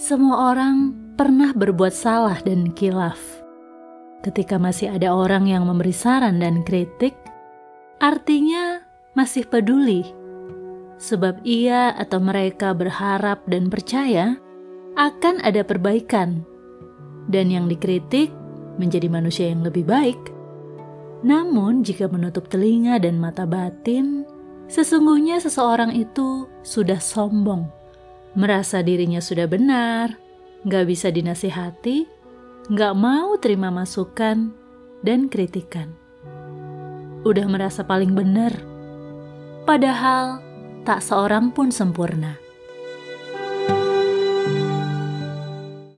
Semua orang pernah berbuat salah dan kilaf. Ketika masih ada orang yang memberi saran dan kritik, artinya masih peduli, sebab ia atau mereka berharap dan percaya akan ada perbaikan, dan yang dikritik menjadi manusia yang lebih baik. Namun, jika menutup telinga dan mata batin, sesungguhnya seseorang itu sudah sombong, merasa dirinya sudah benar, gak bisa dinasihati, gak mau terima masukan dan kritikan. Udah merasa paling benar, padahal tak seorang pun sempurna.